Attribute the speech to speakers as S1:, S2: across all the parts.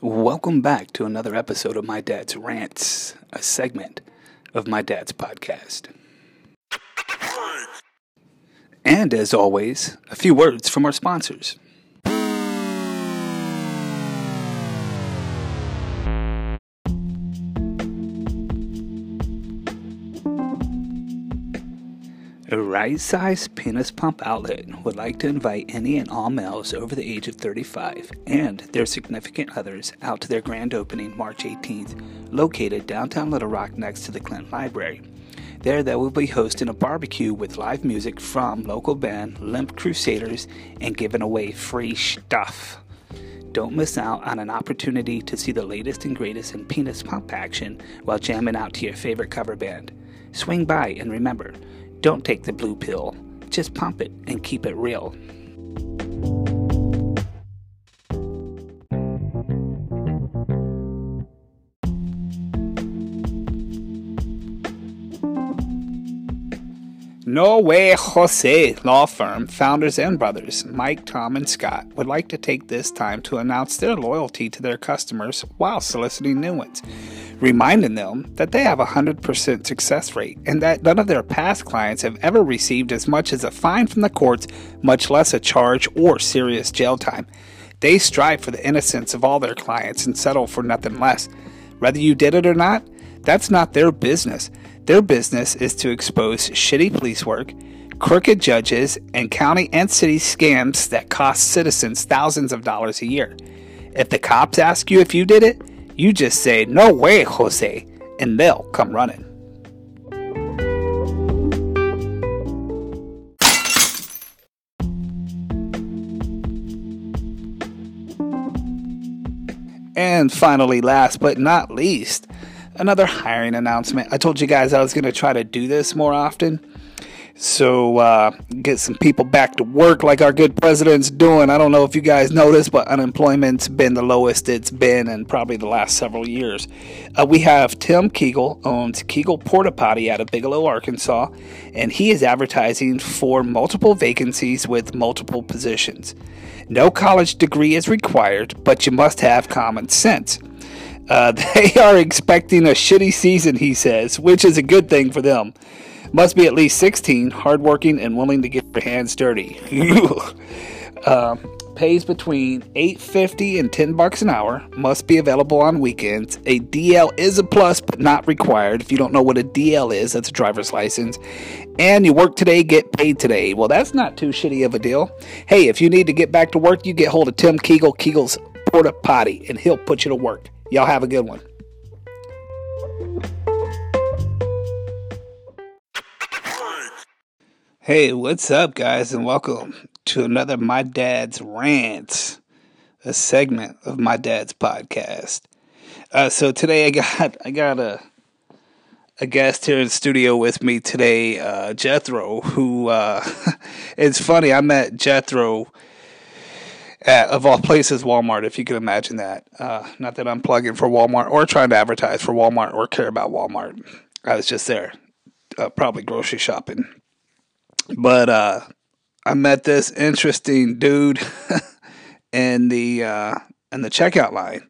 S1: Welcome back to another episode of My Dad's Rants, a segment of my dad's podcast. And as always, a few words from our sponsors. Right size penis pump outlet would like to invite any and all males over the age of 35 and their significant others out to their grand opening March 18th, located downtown Little Rock next to the Clinton Library. There, they will be hosting a barbecue with live music from local band Limp Crusaders and giving away free stuff. Don't miss out on an opportunity to see the latest and greatest in penis pump action while jamming out to your favorite cover band. Swing by and remember, don't take the blue pill. Just pump it and keep it real. No Way Jose law firm founders and brothers, Mike, Tom, and Scott, would like to take this time to announce their loyalty to their customers while soliciting new ones reminding them that they have a 100% success rate and that none of their past clients have ever received as much as a fine from the courts, much less a charge or serious jail time. They strive for the innocence of all their clients and settle for nothing less. Whether you did it or not, that's not their business. Their business is to expose shitty police work, crooked judges, and county and city scams that cost citizens thousands of dollars a year. If the cops ask you if you did it, you just say, No way, Jose, and they'll come running. And finally, last but not least, another hiring announcement. I told you guys I was going to try to do this more often. So uh, get some people back to work like our good president's doing. I don't know if you guys noticed, but unemployment's been the lowest it's been in probably the last several years. Uh, we have Tim Kegel owns Kegel Porta Potty out of Bigelow, Arkansas, and he is advertising for multiple vacancies with multiple positions. No college degree is required, but you must have common sense. Uh, they are expecting a shitty season, he says, which is a good thing for them. Must be at least 16, hardworking, and willing to get their hands dirty. uh, pays between 8.50 and 10 bucks an hour. Must be available on weekends. A DL is a plus, but not required. If you don't know what a DL is, that's a driver's license. And you work today, get paid today. Well, that's not too shitty of a deal. Hey, if you need to get back to work, you get hold of Tim Kegel, Kegel's Porta Potty, and he'll put you to work. Y'all have a good one. Hey, what's up, guys, and welcome to another My Dad's Rants, a segment of My Dad's podcast. Uh, so today I got I got a a guest here in studio with me today, uh, Jethro. Who uh, it's funny I met Jethro at of all places Walmart, if you can imagine that. Uh, not that I'm plugging for Walmart or trying to advertise for Walmart or care about Walmart. I was just there, uh, probably grocery shopping but uh, I met this interesting dude in the uh, in the checkout line,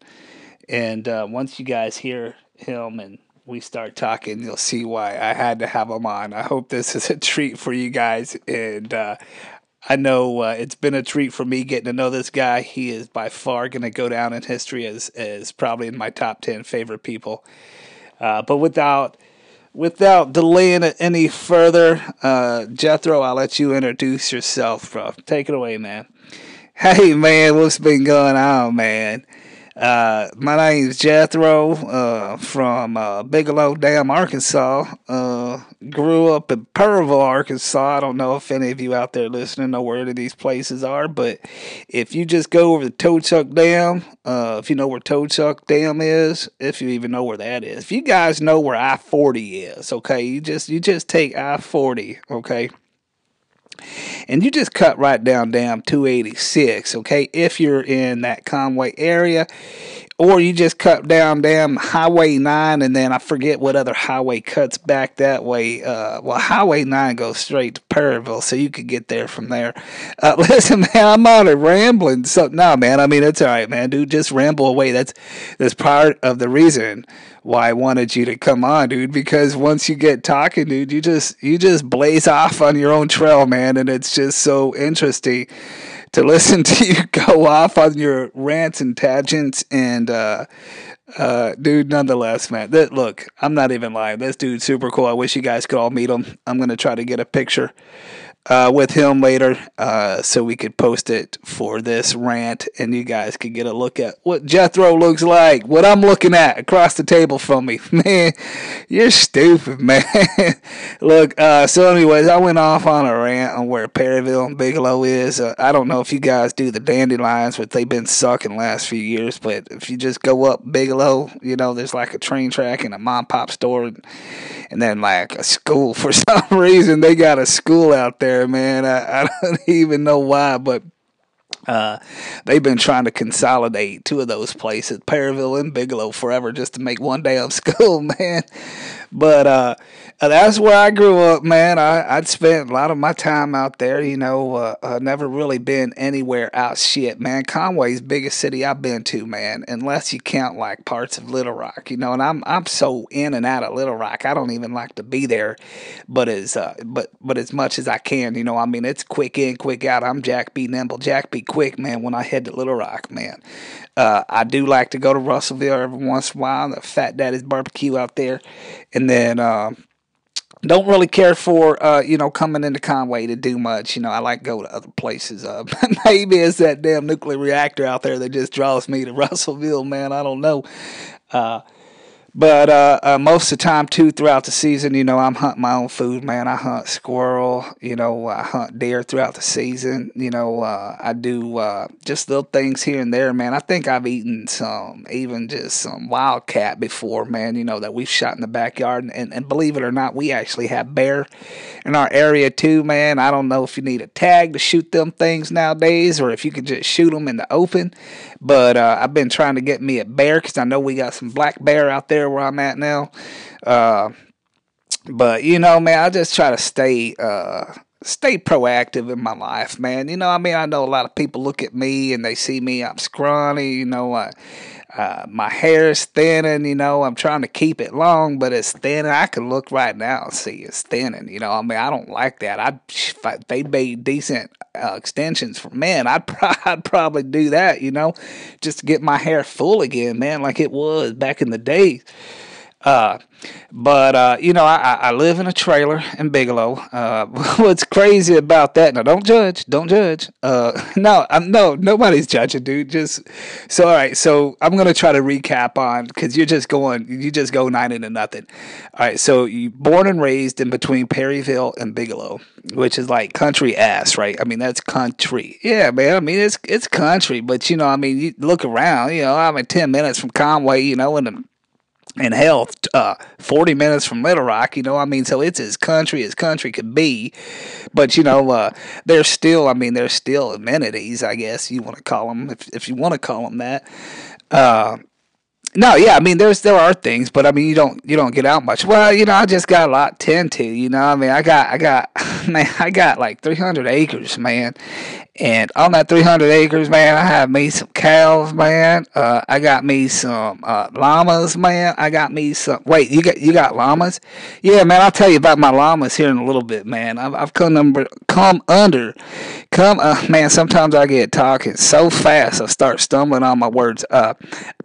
S1: and uh, once you guys hear him and we start talking, you'll see why I had to have him on. I hope this is a treat for you guys, and uh, I know uh, it's been a treat for me getting to know this guy. He is by far going to go down in history as as probably in my top ten favorite people. Uh, but without without delaying it any further, uh, Jethro, I'll let you introduce yourself, bro. Take it away, man. Hey, man, what's been going on, man? Uh, my name is Jethro uh, from uh, Bigelow Dam, Arkansas. Uh, grew up in Perryville, Arkansas. I don't know if any of you out there listening know where any of these places are, but if you just go over the Toadsuck Dam, uh, if you know where Toadsuck Dam is, if you even know where that is, if you guys know where I forty is, okay, you just you just take I forty, okay. And you just cut right down damn 286, okay? If you're in that Conway area, or you just cut down damn Highway 9, and then I forget what other highway cuts back that way. Uh, well, Highway 9 goes straight to Perryville, so you could get there from there. Uh, listen, man, I'm on a rambling. So, no, man, I mean, it's all right, man, dude, just ramble away. That's, that's part of the reason why I wanted you to come on, dude, because once you get talking, dude, you just, you just blaze off on your own trail, man, and it's just so interesting to listen to you go off on your rants and tangents and uh uh dude nonetheless man that look i'm not even lying. This dude's super cool. I wish you guys could all meet him. I'm gonna try to get a picture uh, with him later uh, so we could post it for this rant and you guys could get a look at what Jethro looks like, what I'm looking at across the table from me. Man, you're stupid, man. look, uh, so anyways, I went off on a rant on where Perryville and Bigelow is. Uh, I don't know if you guys do the dandelions, but they've been sucking last few years. But if you just go up Bigelow, you know, there's like a train track and a mom pop store. And, and then like a school. For some reason, they got a school out there, man. I, I don't even know why, but uh, they've been trying to consolidate two of those places, Perryville and Bigelow, forever, just to make one day of school, man. But uh, that's where I grew up, man. I, I'd spent a lot of my time out there, you know, uh, uh, never really been anywhere out shit, man. Conway's biggest city I've been to, man, unless you count like parts of Little Rock, you know, and I'm I'm so in and out of Little Rock. I don't even like to be there, but as uh, but but as much as I can, you know, I mean it's quick in, quick out. I'm Jack B Nimble, Jack B Quick, man, when I head to Little Rock, man. Uh, I do like to go to Russellville every once in a while, the Fat Daddy's barbecue out there. And then uh, don't really care for uh, you know coming into Conway to do much. You know, I like go to other places. Uh, maybe it's that damn nuclear reactor out there that just draws me to Russellville, man. I don't know. Uh, but uh, uh, most of the time, too, throughout the season, you know, I'm hunting my own food, man. I hunt squirrel, you know, I hunt deer throughout the season. You know, uh, I do uh, just little things here and there, man. I think I've eaten some, even just some wildcat before, man, you know, that we've shot in the backyard. And, and, and believe it or not, we actually have bear in our area, too, man. I don't know if you need a tag to shoot them things nowadays or if you can just shoot them in the open. But uh, I've been trying to get me a bear because I know we got some black bear out there where I'm at now. Uh, but you know, man, I just try to stay uh, stay proactive in my life, man. You know, I mean, I know a lot of people look at me and they see me, I'm scrawny, you know, uh, uh, my hair is thinning, you know, I'm trying to keep it long, but it's thinning. I can look right now and see it's thinning, you know, I mean, I don't like that. I'd, if they made decent uh, extensions for men, I'd, pro- I'd probably do that, you know, just to get my hair full again, man, like it was back in the day. Uh, but uh, you know, I, I live in a trailer in Bigelow. Uh, what's crazy about that? Now, don't judge, don't judge. Uh, no, I'm no, nobody's judging, dude. Just so all right. So I'm gonna try to recap on because you're just going, you just go nine into nothing. All right. So you born and raised in between Perryville and Bigelow, which is like country ass, right? I mean, that's country. Yeah, man. I mean, it's it's country, but you know, I mean, you look around. You know, I'm at ten minutes from Conway. You know, and the and health, uh, 40 minutes from Little Rock, you know, I mean, so it's as country as country could be. But, you know, uh, there's still, I mean, there's still amenities, I guess you want to call them, if, if you want to call them that. Uh, no, yeah, I mean, there's there are things, but I mean, you don't you don't get out much. Well, you know, I just got a lot tend to, you know. I mean, I got I got man, I got like 300 acres, man, and on that 300 acres, man, I have me some cows, man. Uh, I got me some uh, llamas, man. I got me some. Wait, you got you got llamas? Yeah, man. I'll tell you about my llamas here in a little bit, man. I've, I've come under, come under, come. Uh, man, sometimes I get talking so fast I start stumbling on my words. Uh,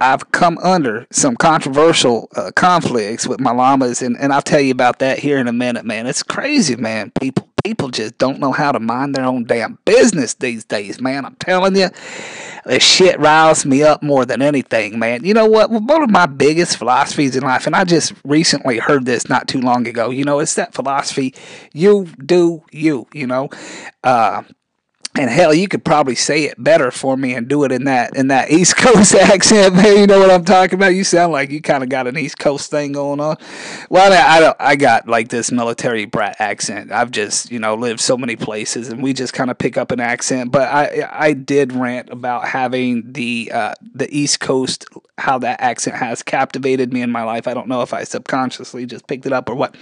S1: I've come under some controversial uh, conflicts with my llamas, and and I'll tell you about that here in a minute, man. It's crazy, man. People people just don't know how to mind their own damn business these days, man. I'm telling you, this shit riles me up more than anything, man. You know what? One of my biggest philosophies in life, and I just recently heard this not too long ago, you know, it's that philosophy you do you, you know. Uh, and hell, you could probably say it better for me and do it in that in that East Coast accent, man. You know what I'm talking about? You sound like you kind of got an East Coast thing going on. Well, I, I don't. I got like this military brat accent. I've just you know lived so many places, and we just kind of pick up an accent. But I I did rant about having the uh, the East Coast, how that accent has captivated me in my life. I don't know if I subconsciously just picked it up or what.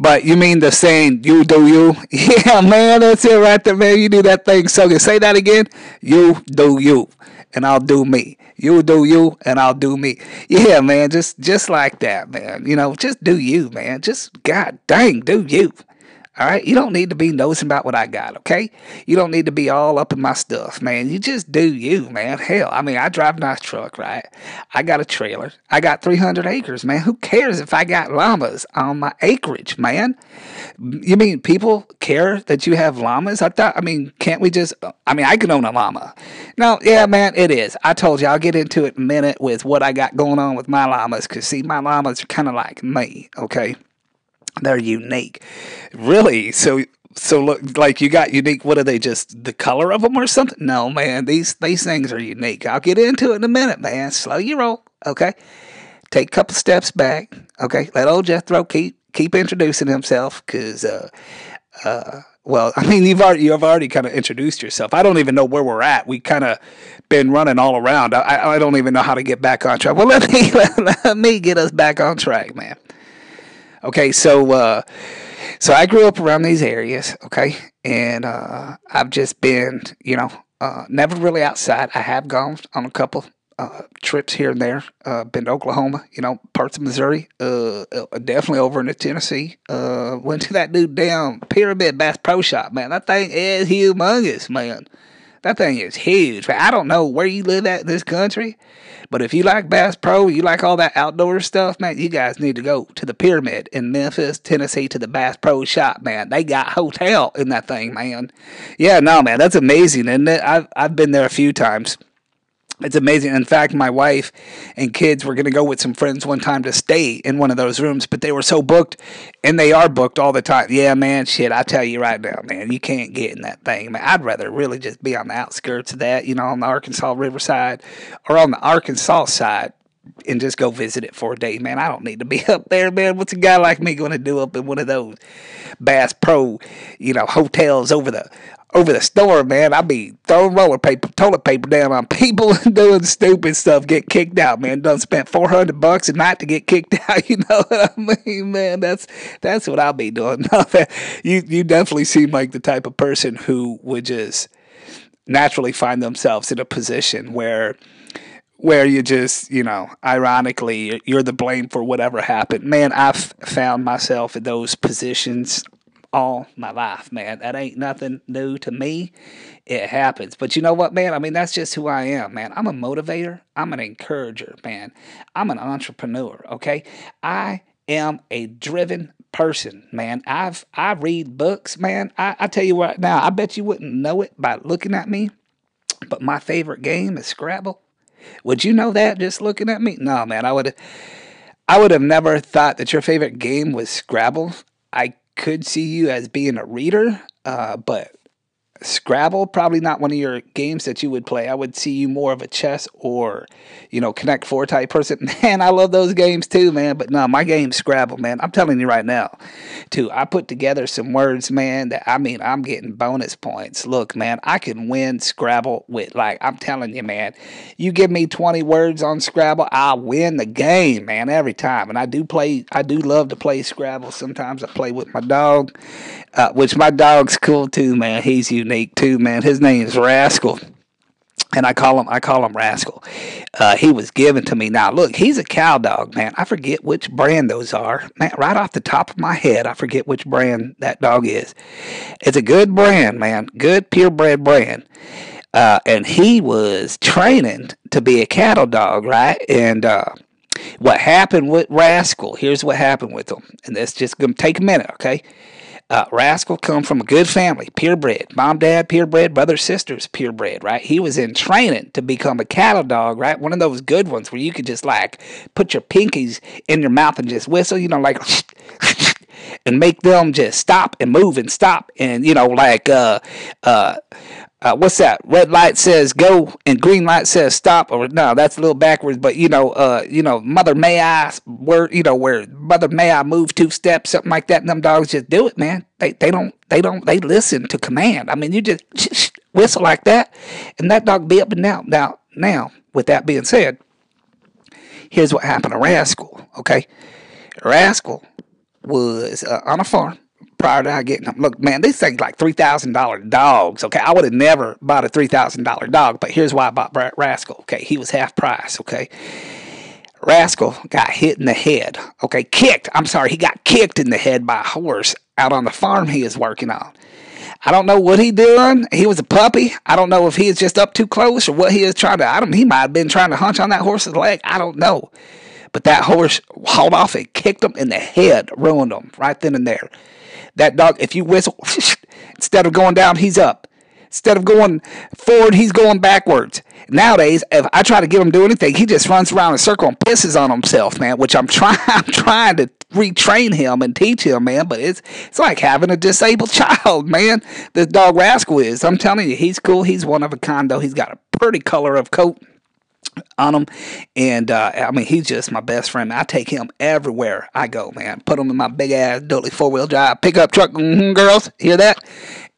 S1: But you mean the saying, you do you? Yeah, man, that's it right there, man. You do that thing so you Say that again. You do you, and I'll do me. You do you, and I'll do me. Yeah, man, just just like that, man. You know, just do you, man. Just God dang, do you. All right, you don't need to be nosing about what I got, okay? You don't need to be all up in my stuff, man. You just do you, man. Hell, I mean, I drive a nice truck, right? I got a trailer. I got 300 acres, man. Who cares if I got llamas on my acreage, man? You mean people care that you have llamas? I thought, I mean, can't we just, I mean, I can own a llama. No, yeah, man, it is. I told you, I'll get into it in a minute with what I got going on with my llamas, because see, my llamas are kind of like me, okay? They're unique. Really? So so look like you got unique what are they just the color of them or something? No, man. These these things are unique. I'll get into it in a minute, man. Slow your roll, okay? Take a couple steps back, okay? Let old Jethro keep keep introducing himself cuz uh uh well, I mean, you've already you've already kind of introduced yourself. I don't even know where we're at. We kind of been running all around. I, I don't even know how to get back on track. Well, let me let me get us back on track, man. Okay, so uh, so I grew up around these areas. Okay, and uh, I've just been, you know, uh, never really outside. I have gone on a couple uh, trips here and there. Uh, been to Oklahoma, you know, parts of Missouri. Uh, uh definitely over into Tennessee. Uh, went to that new damn Pyramid Bass Pro Shop, man. That thing is humongous, man. That thing is huge. I don't know where you live at in this country, but if you like Bass Pro, you like all that outdoor stuff, man, you guys need to go to the Pyramid in Memphis, Tennessee, to the Bass Pro shop, man. They got hotel in that thing, man. Yeah, no, man, that's amazing, isn't it? I've I've been there a few times. It's amazing. In fact, my wife and kids were going to go with some friends one time to stay in one of those rooms, but they were so booked, and they are booked all the time. Yeah, man, shit, I tell you right now, man, you can't get in that thing, man. I'd rather really just be on the outskirts of that, you know, on the Arkansas Riverside or on the Arkansas side and just go visit it for a day, man. I don't need to be up there, man. What's a guy like me going to do up in one of those Bass Pro, you know, hotels over the over the store, man, I'd be throwing roller paper, toilet paper down on people doing stupid stuff, get kicked out, man. Done spent four hundred bucks a night to get kicked out. You know what I mean, man? That's that's what I'll be doing. you you definitely seem like the type of person who would just naturally find themselves in a position where where you just, you know, ironically, you're the blame for whatever happened. Man, I've found myself in those positions all my life, man. That ain't nothing new to me. It happens. But you know what, man? I mean, that's just who I am, man. I'm a motivator. I'm an encourager, man. I'm an entrepreneur, okay? I am a driven person, man. I've I read books, man. I, I tell you what now, I bet you wouldn't know it by looking at me. But my favorite game is Scrabble. Would you know that just looking at me? No, man. I would I would have never thought that your favorite game was Scrabble. I could see you as being a reader, uh, but Scrabble, probably not one of your games that you would play. I would see you more of a chess or, you know, Connect Four type person. Man, I love those games too, man. But no, my game's Scrabble, man. I'm telling you right now, too. I put together some words, man. That I mean, I'm getting bonus points. Look, man, I can win Scrabble with like I'm telling you, man. You give me 20 words on Scrabble, I'll win the game, man, every time. And I do play. I do love to play Scrabble. Sometimes I play with my dog, uh, which my dog's cool too, man. He's unique too, man. His name's Rascal. And I call him, I call him Rascal. Uh, he was given to me. Now, look, he's a cow dog, man. I forget which brand those are, man. Right off the top of my head, I forget which brand that dog is. It's a good brand, man. Good purebred brand. Uh, and he was training to be a cattle dog, right? And uh, what happened with Rascal? Here's what happened with him, and that's just gonna take a minute, okay? Uh, Rascal come from a good family, purebred. Mom, dad, purebred. Brothers, sisters, purebred, right? He was in training to become a cattle dog, right? One of those good ones where you could just like put your pinkies in your mouth and just whistle, you know, like and make them just stop and move and stop and you know like uh uh uh, what's that? Red light says go and green light says stop. Or no, that's a little backwards. But you know, uh, you know, mother may I where you know where mother may I move two steps, something like that. And them dogs just do it, man. They they don't they don't they listen to command. I mean, you just whistle like that, and that dog be up and down. Now now, with that being said, here's what happened to Rascal. Okay, Rascal was uh, on a farm prior to I getting them. Look, man, these things like three thousand dollar dogs. Okay, I would have never bought a three thousand dollar dog, but here's why I bought Rascal. Okay, he was half price. Okay, Rascal got hit in the head. Okay, kicked. I'm sorry, he got kicked in the head by a horse out on the farm he is working on. I don't know what he doing. He was a puppy. I don't know if he is just up too close or what he is trying to. I don't. He might have been trying to hunch on that horse's leg. I don't know. But that horse hauled off and kicked him in the head, ruined him right then and there. That dog, if you whistle, instead of going down, he's up. Instead of going forward, he's going backwards. Nowadays, if I try to get him to do anything, he just runs around in a circle and pisses on himself, man. Which I'm trying, I'm trying to retrain him and teach him, man. But it's it's like having a disabled child, man. This dog rascal is. I'm telling you, he's cool. He's one of a kind, though. He's got a pretty color of coat on him. And uh, I mean, he's just my best friend. I take him everywhere I go, man. Put him in my big ass dually four wheel drive pickup truck. Mm-hmm, girls, hear that?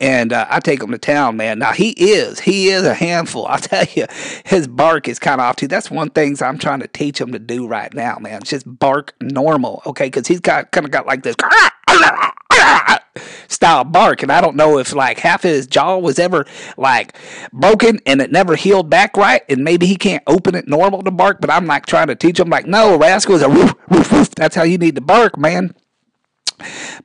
S1: And uh, I take him to town, man. Now he is, he is a handful. I tell you, his bark is kind of off too. That's one things I'm trying to teach him to do right now, man. Just bark normal, okay? Because he's got kind of got like this style bark. And I don't know if like half his jaw was ever like broken and it never healed back right. And maybe he can't open it normal to bark. But I'm like trying to teach him like, no, rascal is a woof, woof, woof. That's how you need to bark, man.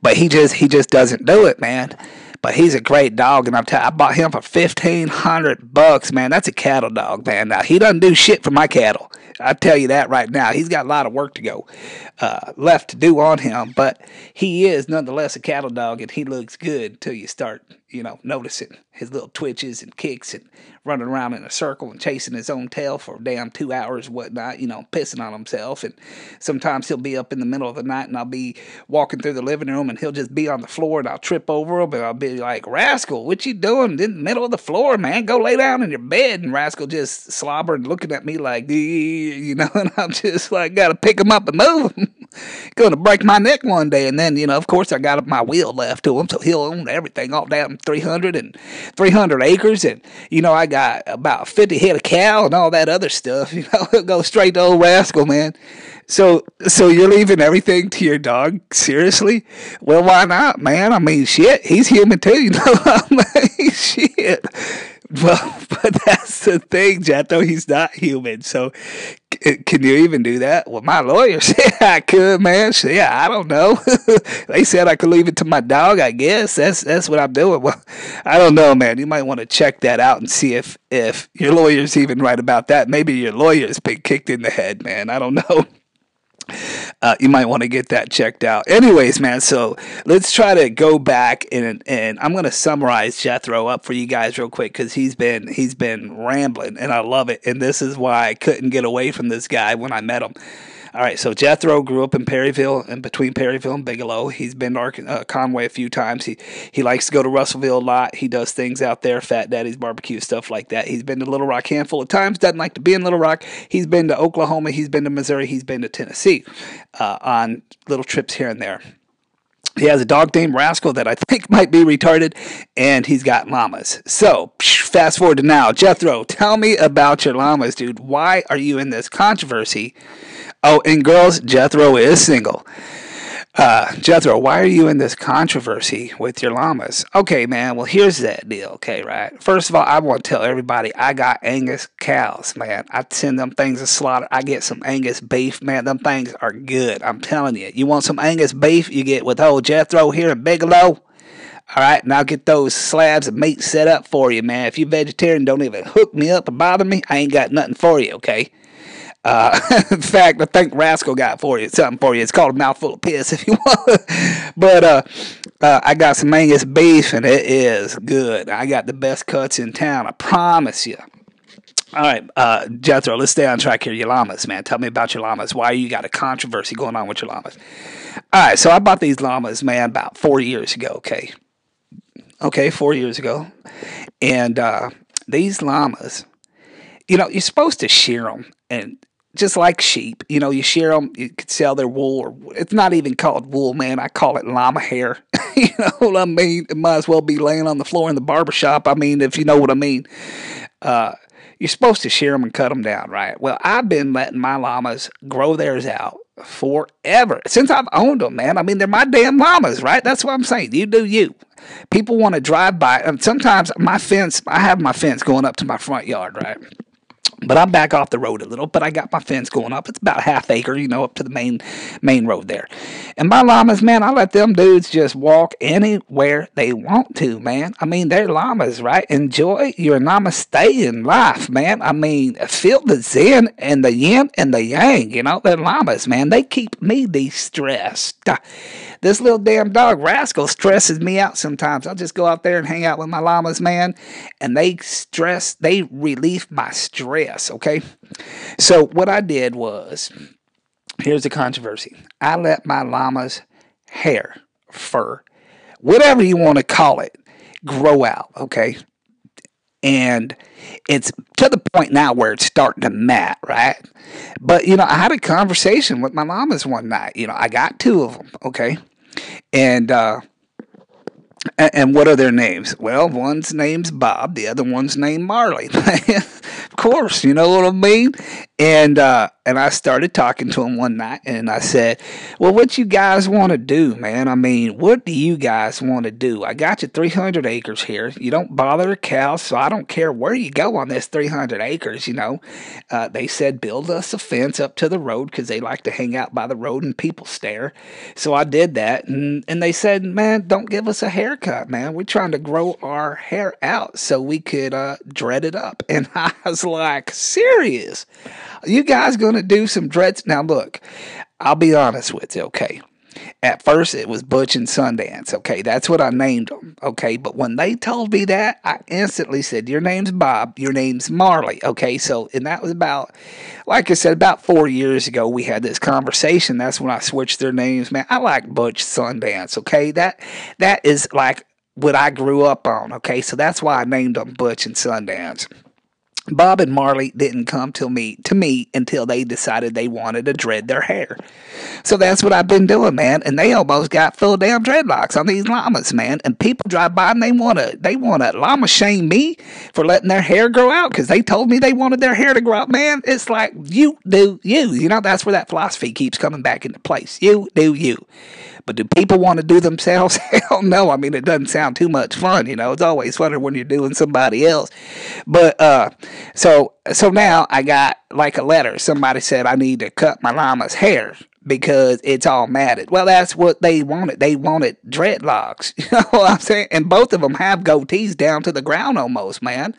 S1: But he just he just doesn't do it, man. But he's a great dog, and I'm telling I bought him for fifteen hundred bucks, man. That's a cattle dog, man. Now he doesn't do shit for my cattle. I tell you that right now. He's got a lot of work to go uh, left to do on him, but he is nonetheless a cattle dog, and he looks good until you start, you know, noticing his little twitches and kicks and running around in a circle and chasing his own tail for damn two hours, whatnot, you know, pissing on himself. And sometimes he'll be up in the middle of the night, and I'll be walking through the living room, and he'll just be on the floor, and I'll trip over him, and I'll be like, "Rascal, what you doing in the middle of the floor, man? Go lay down in your bed." And Rascal just slobbering, looking at me like, you know, and I'm just like, gotta pick him up and move him. To break my neck one day, and then you know, of course, I got my wheel left to him, so he'll own everything all down 300 and 300 acres, and you know, I got about 50 head of cow and all that other stuff. You know, go straight to old rascal, man. So, so you're leaving everything to your dog? Seriously? Well, why not, man? I mean, shit, he's human too. You know, I mean, shit. Well, but that's the thing, Jethro. He's not human. So, can you even do that? Well, my lawyer said I could, man. So, yeah, I don't know. they said I could leave it to my dog. I guess that's that's what I'm doing. Well, I don't know, man. You might want to check that out and see if if your lawyer's even right about that. Maybe your lawyer's been kicked in the head, man. I don't know uh, you might want to get that checked out. Anyways, man, so let's try to go back and and I'm gonna summarize Jethro up for you guys real quick because he's been he's been rambling and I love it. And this is why I couldn't get away from this guy when I met him. All right, so Jethro grew up in Perryville and between Perryville and Bigelow. He's been to uh, Conway a few times. He he likes to go to Russellville a lot. He does things out there, Fat Daddy's barbecue stuff like that. He's been to Little Rock handful of times. Doesn't like to be in Little Rock. He's been to Oklahoma. He's been to Missouri. He's been to Tennessee uh, on little trips here and there. He has a dog named Rascal that I think might be retarded, and he's got llamas. So, fast forward to now. Jethro, tell me about your llamas, dude. Why are you in this controversy? Oh, and girls, Jethro is single. Uh, Jethro, why are you in this controversy with your llamas? Okay, man, well, here's that deal, okay, right? First of all, I want to tell everybody I got Angus cows, man. I send them things to slaughter. I get some Angus beef, man. Them things are good. I'm telling you. You want some Angus beef? You get with old Jethro here in Bigelow. All right, and I'll get those slabs of meat set up for you, man. If you're vegetarian, don't even hook me up or bother me. I ain't got nothing for you, okay? Uh, in fact, I think Rascal got for you something for you. It's called a mouthful of piss if you want. but uh, uh, I got some Angus beef and it is good. I got the best cuts in town. I promise you. All right, uh, Jethro, let's stay on track here. Your llamas, man. Tell me about your llamas. Why you got a controversy going on with your llamas? All right, so I bought these llamas, man, about four years ago, okay? Okay, four years ago. And uh, these llamas, you know, you're supposed to shear them. And just like sheep, you know, you shear them, you could sell their wool, or it's not even called wool, man. I call it llama hair. you know what I mean? It might as well be laying on the floor in the barber shop. I mean, if you know what I mean. Uh, you're supposed to shear them and cut them down, right? Well, I've been letting my llamas grow theirs out forever since I've owned them, man. I mean, they're my damn llamas, right? That's what I'm saying. You do you. People want to drive by, and sometimes my fence, I have my fence going up to my front yard, right? But I'm back off the road a little, but I got my fence going up. It's about half acre, you know, up to the main main road there. And my llamas, man, I let them dudes just walk anywhere they want to, man. I mean, they're llamas, right? Enjoy your namaste in life, man. I mean, feel the zen and the yin and the yang, you know, they're llamas, man. They keep me de-stressed. This little damn dog rascal stresses me out sometimes. I'll just go out there and hang out with my llamas, man, and they stress, they relieve my stress, okay? So what I did was, here's the controversy. I let my llama's hair, fur, whatever you want to call it, grow out, okay? And it's to the point now where it's starting to mat, right? But, you know, I had a conversation with my llamas one night. You know, I got two of them, okay? And, uh, and what are their names? Well, one's name's Bob, the other one's named Marley. of course, you know what I mean? And uh, and I started talking to him one night and I said, Well, what you guys want to do, man? I mean, what do you guys want to do? I got you 300 acres here. You don't bother cows, so I don't care where you go on this 300 acres, you know. Uh, they said, Build us a fence up to the road because they like to hang out by the road and people stare. So I did that. And, and they said, Man, don't give us a haircut, man. We're trying to grow our hair out so we could uh, dread it up. And I was like, Serious? You guys gonna do some dreads? Now look, I'll be honest with you, okay. At first, it was Butch and Sundance. Okay, that's what I named them. Okay, but when they told me that, I instantly said, "Your name's Bob. Your name's Marley." Okay, so and that was about, like I said, about four years ago. We had this conversation. That's when I switched their names. Man, I like Butch Sundance. Okay, that that is like what I grew up on. Okay, so that's why I named them Butch and Sundance. Bob and Marley didn't come to me to me until they decided they wanted to dread their hair. So that's what I've been doing, man. And they almost got full damn dreadlocks on these llamas, man. And people drive by and they wanna they wanna llama shame me for letting their hair grow out because they told me they wanted their hair to grow out. Man, it's like you do you. You know, that's where that philosophy keeps coming back into place. You do you. But do people want to do themselves? Hell no. I mean, it doesn't sound too much fun. You know, it's always funner when you're doing somebody else. But uh, so so now I got like a letter. Somebody said I need to cut my llama's hair because it's all matted. Well, that's what they wanted. They wanted dreadlocks. You know what I'm saying? And both of them have goatees down to the ground almost, man.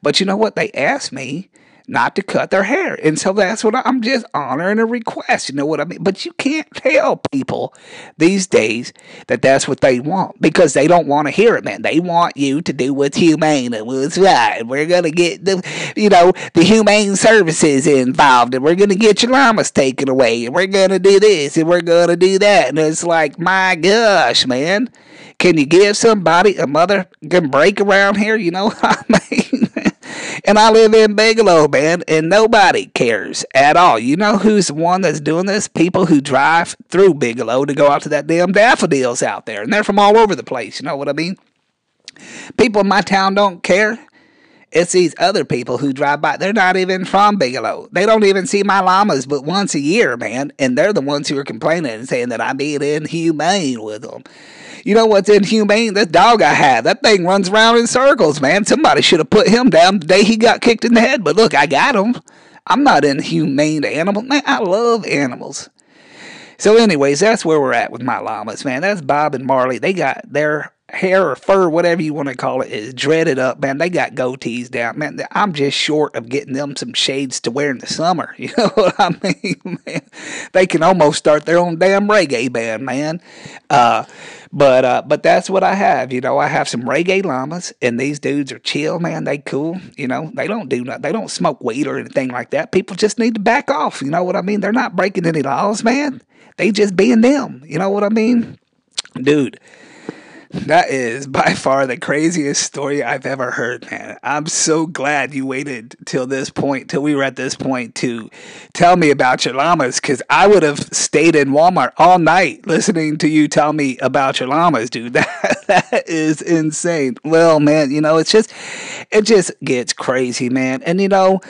S1: But you know what? They asked me not to cut their hair. And so that's what I'm just honoring a request. You know what I mean? But you can't tell people these days that that's what they want because they don't want to hear it, man. They want you to do what's humane and what's right. We're going to get the, you know, the humane services involved and we're going to get your llamas taken away and we're going to do this and we're going to do that. And it's like, my gosh, man. Can you give somebody a mother can break around here? You know I mean? And I live in Bigelow, man, and nobody cares at all. You know who's the one that's doing this? People who drive through Bigelow to go out to that damn daffodils out there, and they're from all over the place. You know what I mean? People in my town don't care. It's these other people who drive by. They're not even from Bigelow. They don't even see my llamas but once a year, man. And they're the ones who are complaining and saying that I'm being inhumane with them. You know what's inhumane? That dog I have. That thing runs around in circles, man. Somebody should have put him down the day he got kicked in the head. But look, I got him. I'm not inhumane to animals. Man, I love animals. So, anyways, that's where we're at with my llamas, man. That's Bob and Marley. They got their hair or fur, whatever you want to call it, is dreaded up, man. They got goatees down, man. I'm just short of getting them some shades to wear in the summer. You know what I mean, man? They can almost start their own damn reggae band, man. Uh, but uh, but that's what I have. You know, I have some reggae llamas, and these dudes are chill, man. They cool. You know, they don't do nothing. They don't smoke weed or anything like that. People just need to back off. You know what I mean? They're not breaking any laws, man. They just being them. You know what I mean, dude? That is by far the craziest story I've ever heard, man. I'm so glad you waited till this point, till we were at this point to tell me about your llamas, because I would have stayed in Walmart all night listening to you tell me about your llamas, dude. That, that is insane. Well, man, you know, it's just, it just gets crazy, man. And, you know,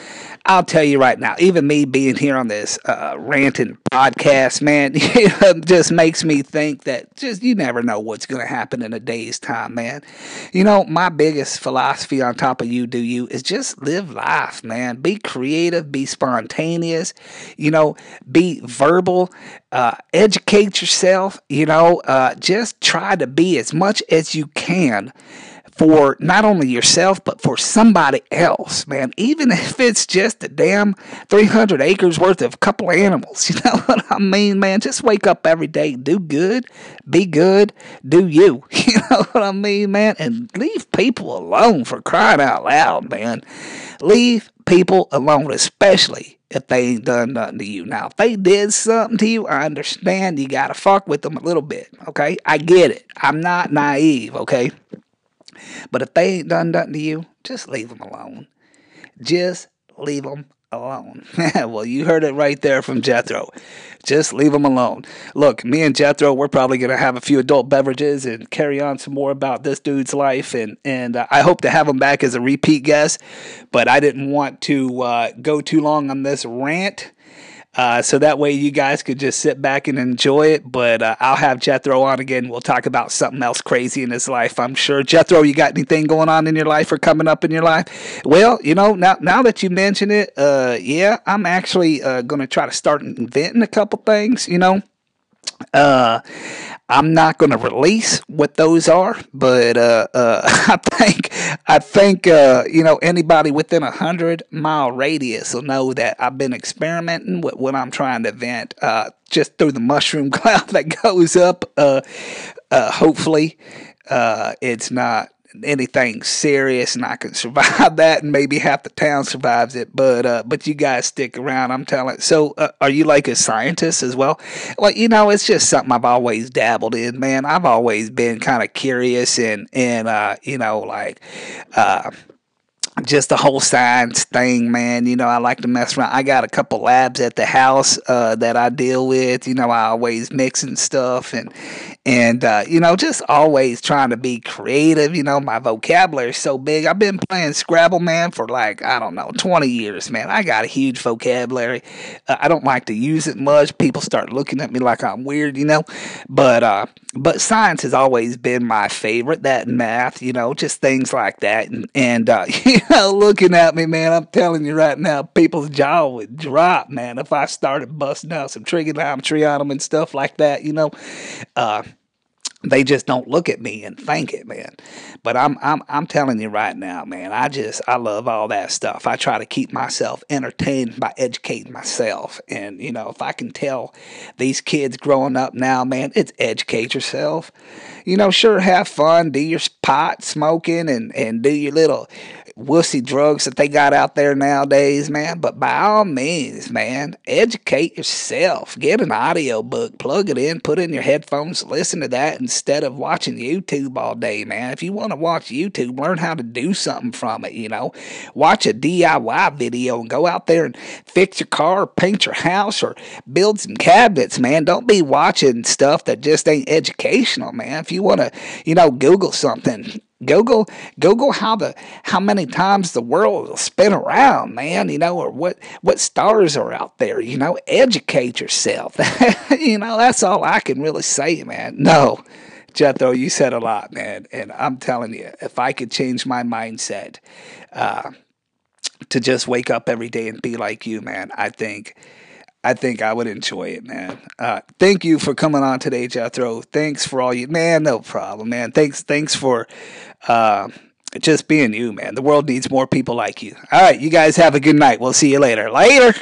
S1: I'll tell you right now, even me being here on this uh, ranting podcast, man, just makes me think that just you never know what's going to happen in a day's time, man. You know, my biggest philosophy on top of you do you is just live life, man. Be creative, be spontaneous, you know, be verbal, uh, educate yourself, you know, uh, just try to be as much as you can for not only yourself, but for somebody else, man. Even if it's just a damn 300 acres worth of a couple animals. You know what I mean, man? Just wake up every day, do good, be good, do you. You know what I mean, man? And leave people alone for crying out loud, man. Leave people alone, especially if they ain't done nothing to you. Now, if they did something to you, I understand you gotta fuck with them a little bit, okay? I get it. I'm not naive, okay? But if they ain't done nothing to you, just leave them alone. Just leave them alone. well, you heard it right there from Jethro. Just leave them alone. Look, me and Jethro, we're probably going to have a few adult beverages and carry on some more about this dude's life. And, and uh, I hope to have him back as a repeat guest. But I didn't want to uh, go too long on this rant. Uh, so that way you guys could just sit back and enjoy it. But uh, I'll have Jethro on again. We'll talk about something else crazy in his life, I'm sure. Jethro, you got anything going on in your life or coming up in your life? Well, you know, now now that you mention it, uh, yeah, I'm actually uh, going to try to start inventing a couple things, you know. Uh, I'm not going to release what those are, but uh, uh, I think I think uh, you know anybody within a hundred mile radius will know that I've been experimenting with what I'm trying to vent Uh, just through the mushroom cloud that goes up. Uh, uh, hopefully, it's not anything serious and I can survive that and maybe half the town survives it but uh but you guys stick around I'm telling so uh, are you like a scientist as well well you know it's just something I've always dabbled in man I've always been kind of curious and and uh you know like uh just the whole science thing, man. You know, I like to mess around. I got a couple labs at the house uh, that I deal with. You know, I always mixing stuff and and uh, you know, just always trying to be creative. You know, my vocabulary is so big. I've been playing Scrabble, man, for like I don't know, twenty years, man. I got a huge vocabulary. Uh, I don't like to use it much. People start looking at me like I'm weird, you know. But uh, but science has always been my favorite. That math, you know, just things like that. And and uh, you know, looking at me, man, I'm telling you right now, people's jaw would drop, man, if I started busting out some trigonometry on them and stuff like that. You know. Uh, they just don't look at me and think it, man. But I'm I'm I'm telling you right now, man. I just I love all that stuff. I try to keep myself entertained by educating myself, and you know if I can tell these kids growing up now, man, it's educate yourself. You know, sure have fun, do your pot smoking, and and do your little wussy drugs that they got out there nowadays, man. But by all means, man, educate yourself. Get an audio book, plug it in, put in your headphones, listen to that instead of watching YouTube all day, man. If you want to watch YouTube, learn how to do something from it, you know. Watch a DIY video and go out there and fix your car, paint your house, or build some cabinets, man. Don't be watching stuff that just ain't educational, man. If you want to, you know, Google something, Google Google how the how many times the world will spin around, man, you know, or what what stars are out there, you know, educate yourself. you know, that's all I can really say, man. No. Jethro, you said a lot, man, and I'm telling you, if I could change my mindset uh, to just wake up every day and be like you, man, I think I think I would enjoy it, man. Uh, thank you for coming on today, Jethro. Thanks for all you, man. No problem, man. Thanks, thanks for uh, just being you, man. The world needs more people like you. All right, you guys have a good night. We'll see you later. Later.